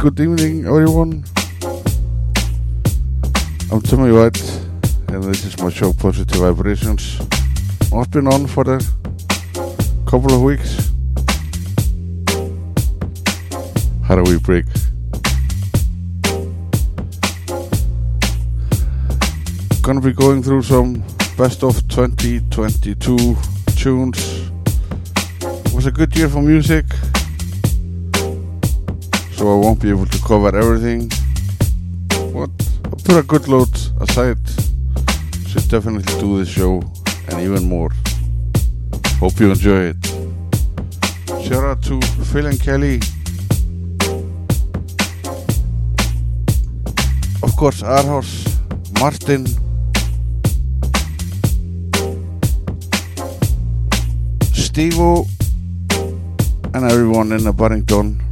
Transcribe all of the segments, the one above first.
Good evening everyone. I'm Tommy White and this is my show Positive Vibrations. I've been on for a couple of weeks. How do we break. Gonna be going through some best of 2022 tunes. It was a good year for music so I won't be able to cover everything. But I'll put a good load aside. Should definitely do this show and even more. Hope you enjoy it. Shout out to Phil and Kelly. Of course, Arhos, Martin, Stevo, and everyone in the Barrington.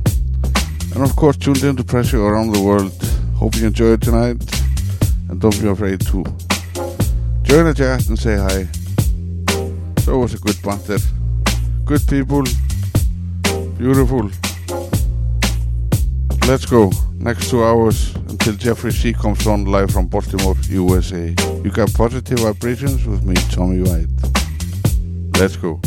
And of course, tuned in into Pressure around the world. Hope you enjoyed tonight. And don't be afraid to join the chat and say hi. So it was a good banter. Good people. Beautiful. Let's go. Next two hours until Jeffrey C comes on live from Baltimore, USA. You got positive vibrations with me, Tommy White. Let's go.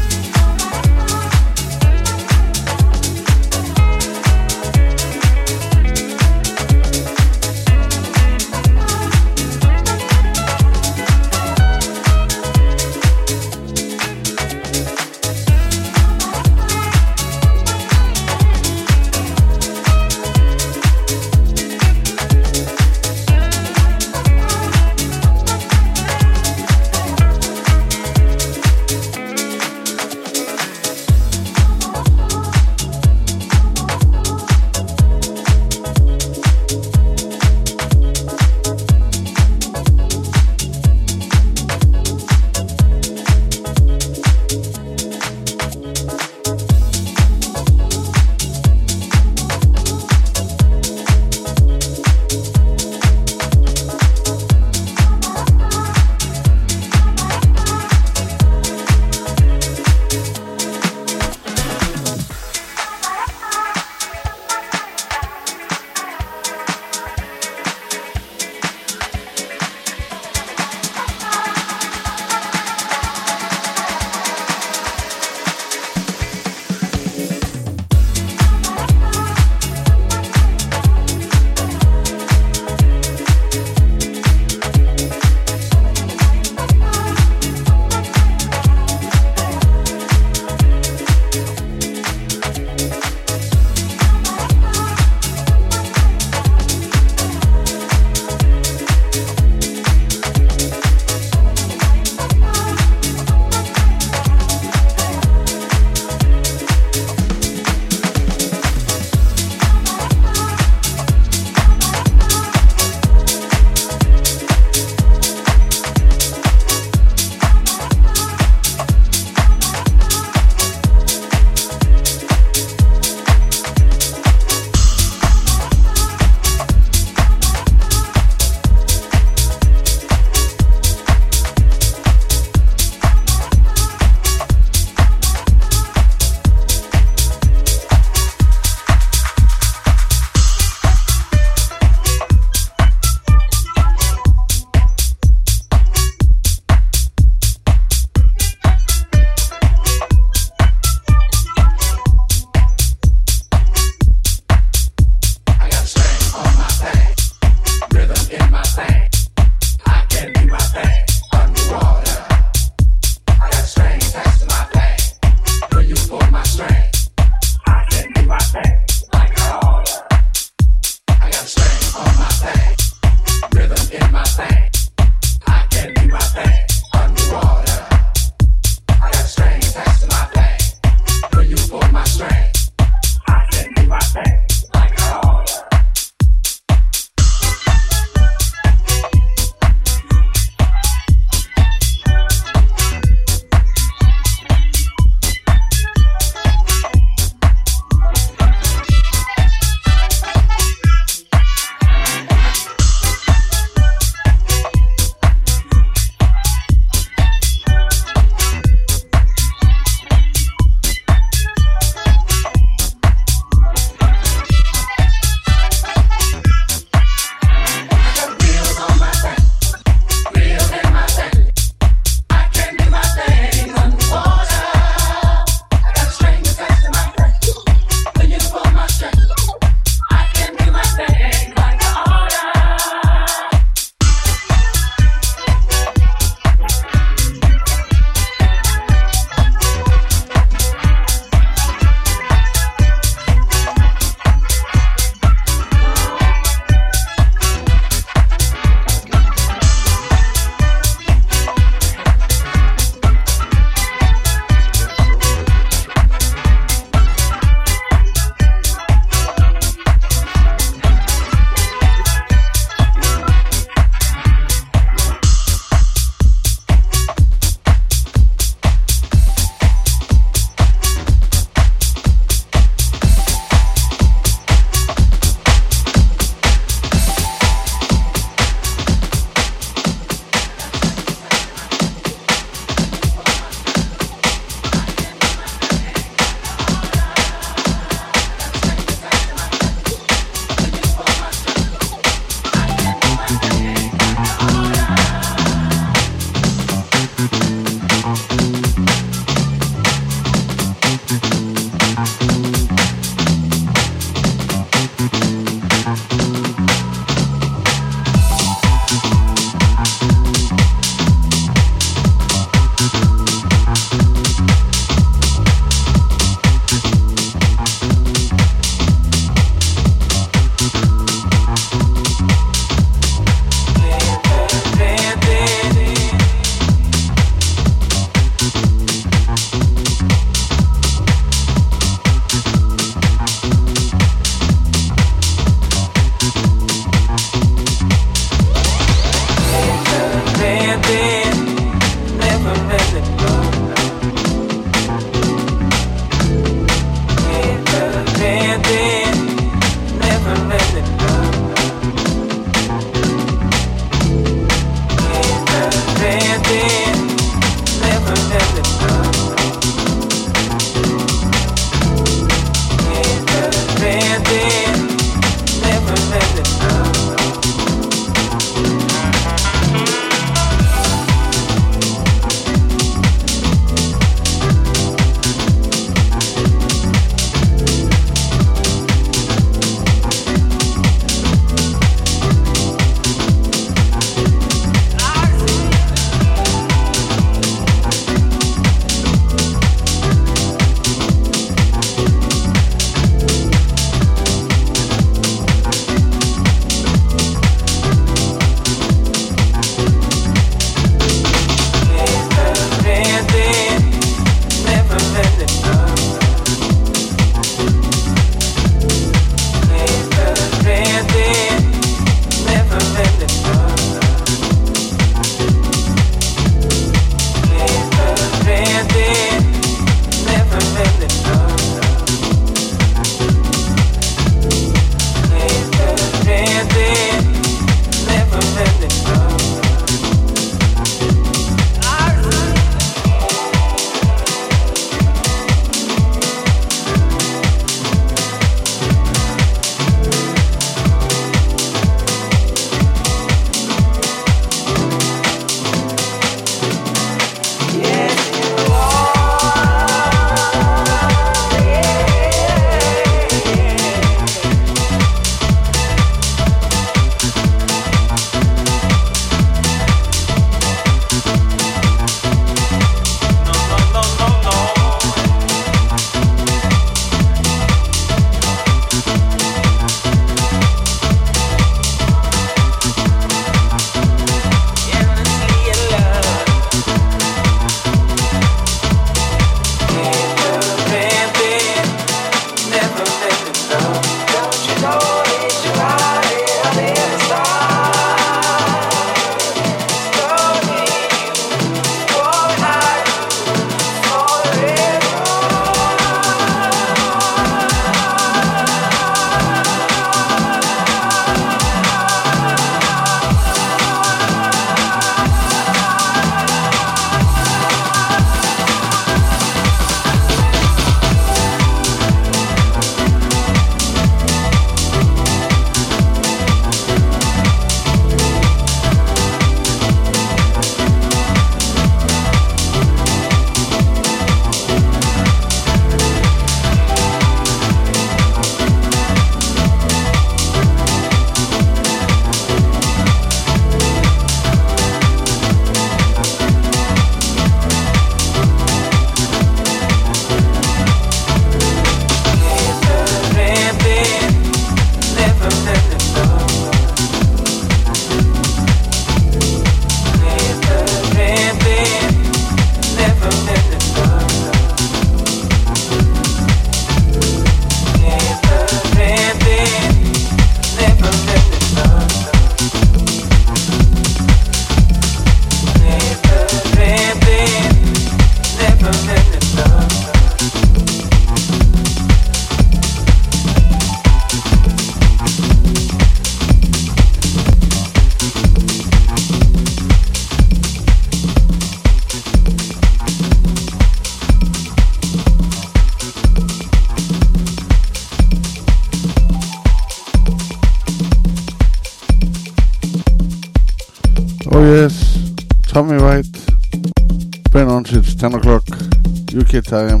UK time.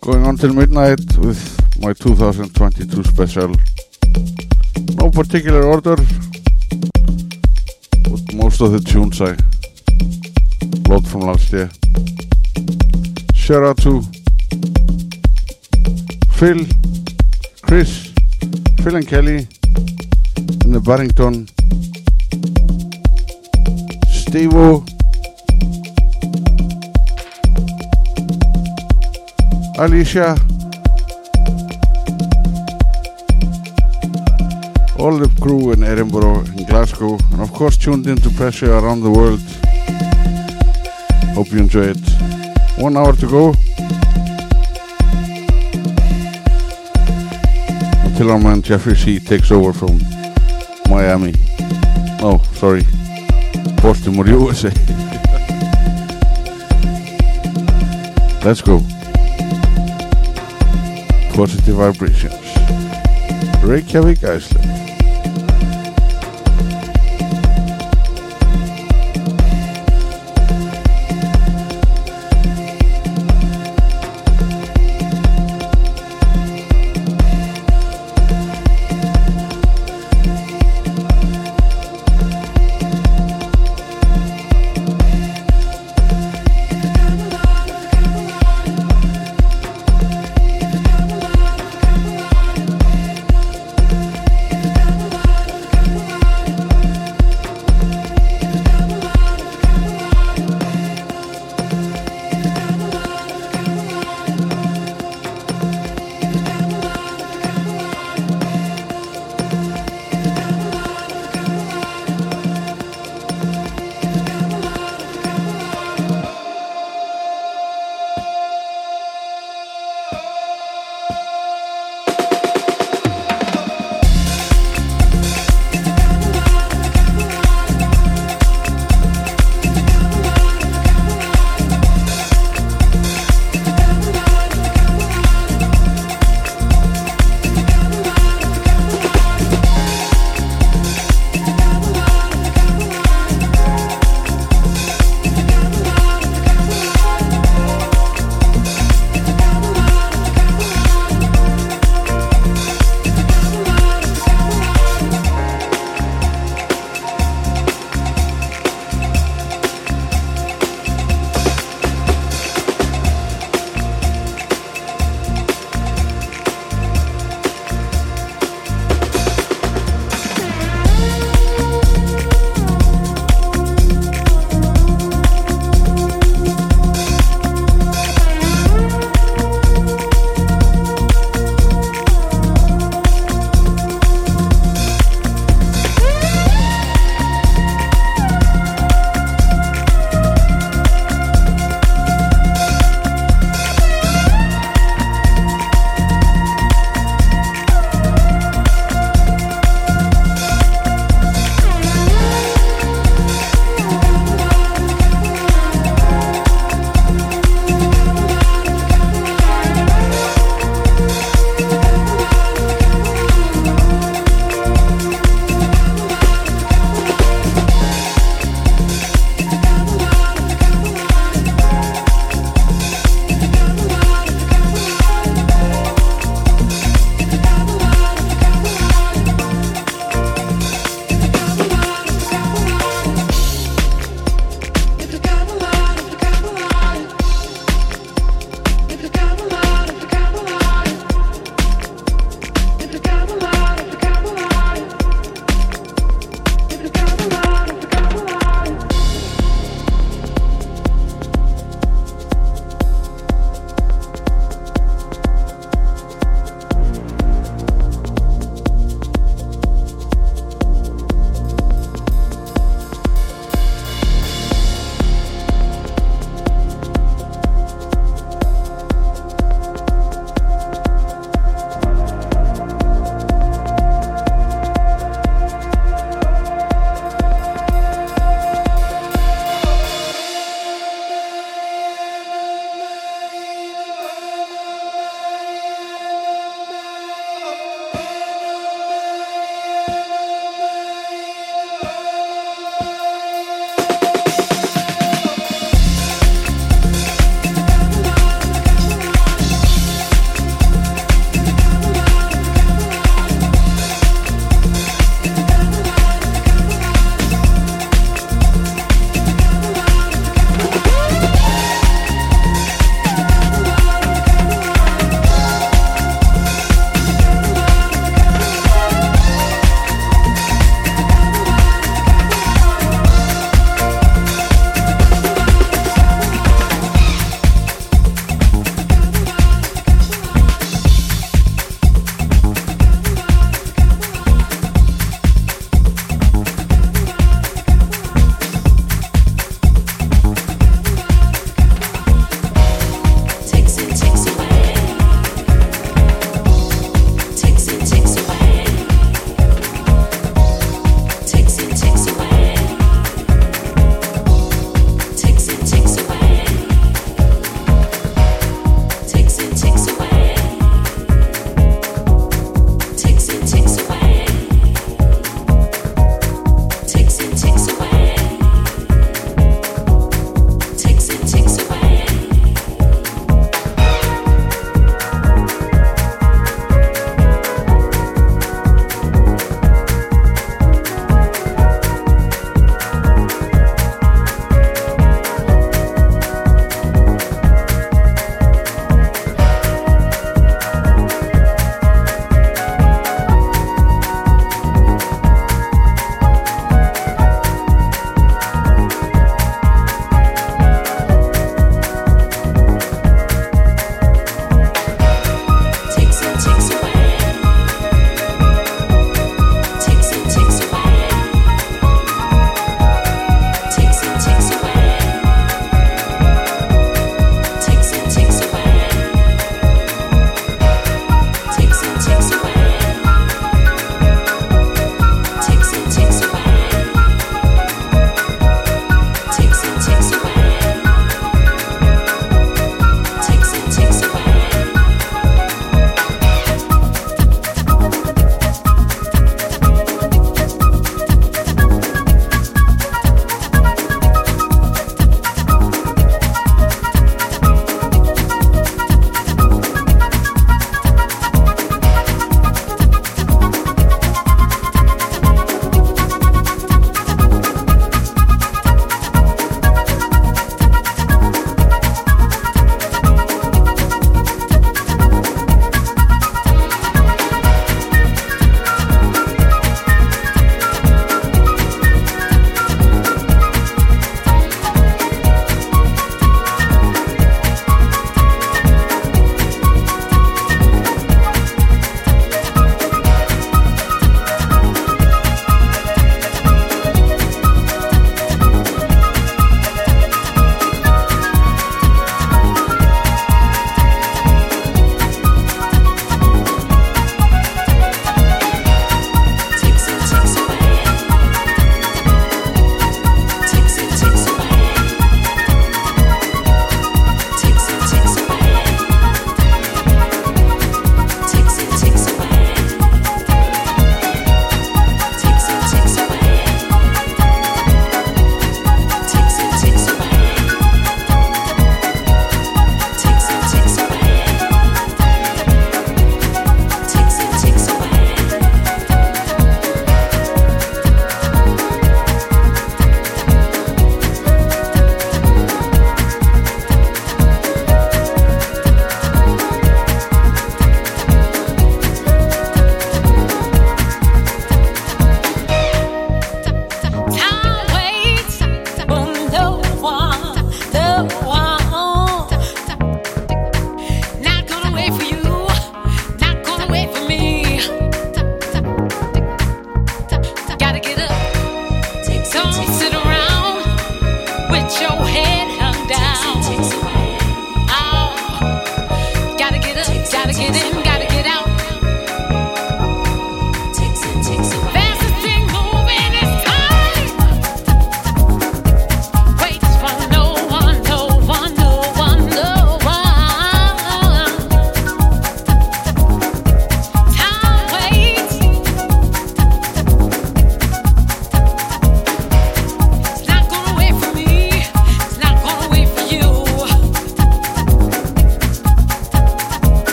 Going on till midnight with my 2022 special. No particular order, but most of the tunes I load from last year. Shout out to Phil, Chris, Phil and Kelly in the Barrington, Steve Alicia. All the crew in Edinburgh and Glasgow, and of course tuned into pressure around the world. Hope you enjoy it. One hour to go. Until our man Jeffrey C takes over from Miami. Oh, sorry. Baltimore, USA. Let's go positive vibrations. Reykjavik, Iceland.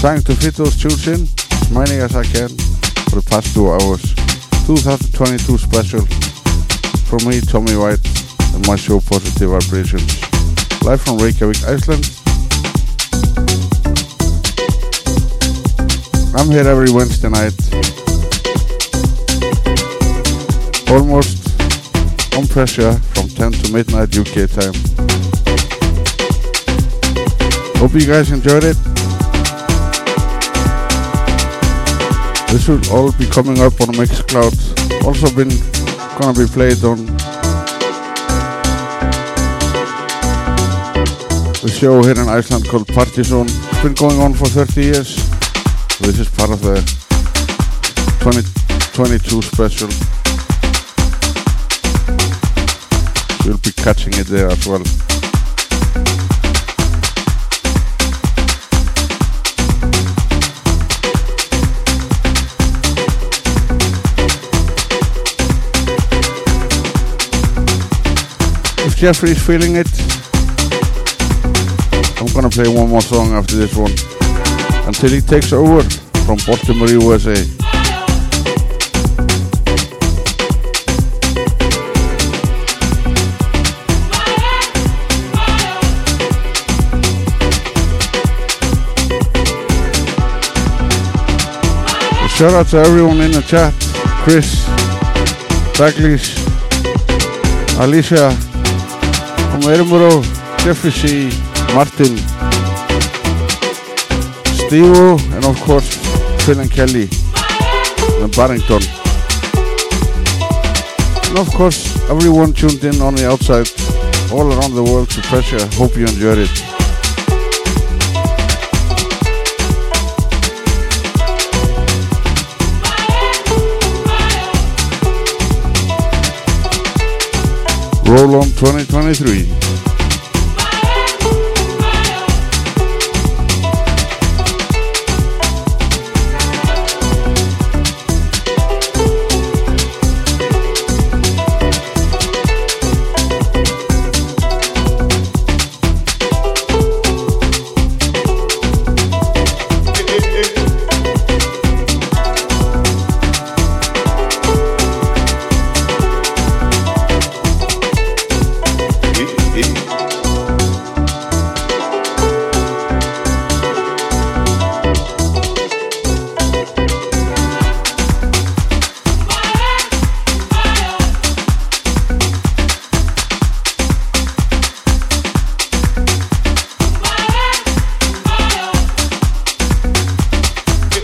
Trying to fit those tunes in as many as I can for the past two hours. 2022 special from me, Tommy White, and my show Positive Vibrations. Live from Reykjavik, Iceland. I'm here every Wednesday night. Almost on pressure from 10 to midnight UK time. Hope you guys enjoyed it. This will all be coming up on Mixcloud. Also been gonna be played on the show here in Iceland called Party Zone. It's been going on for 30 years. This is part of the 2022 special. You'll be catching it there as well. Jeffrey's feeling it, I'm gonna play one more song after this one until he takes over from Baltimore, USA. Shout out to everyone in the chat. Chris, Douglas, Alicia, from Edinburgh, Jeffrey Martin, Steve, and of course Phil and Kelly and Barrington. And of course everyone tuned in on the outside, all around the world to pressure. Hope you enjoyed it. Roll on 2023.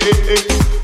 hey, hey.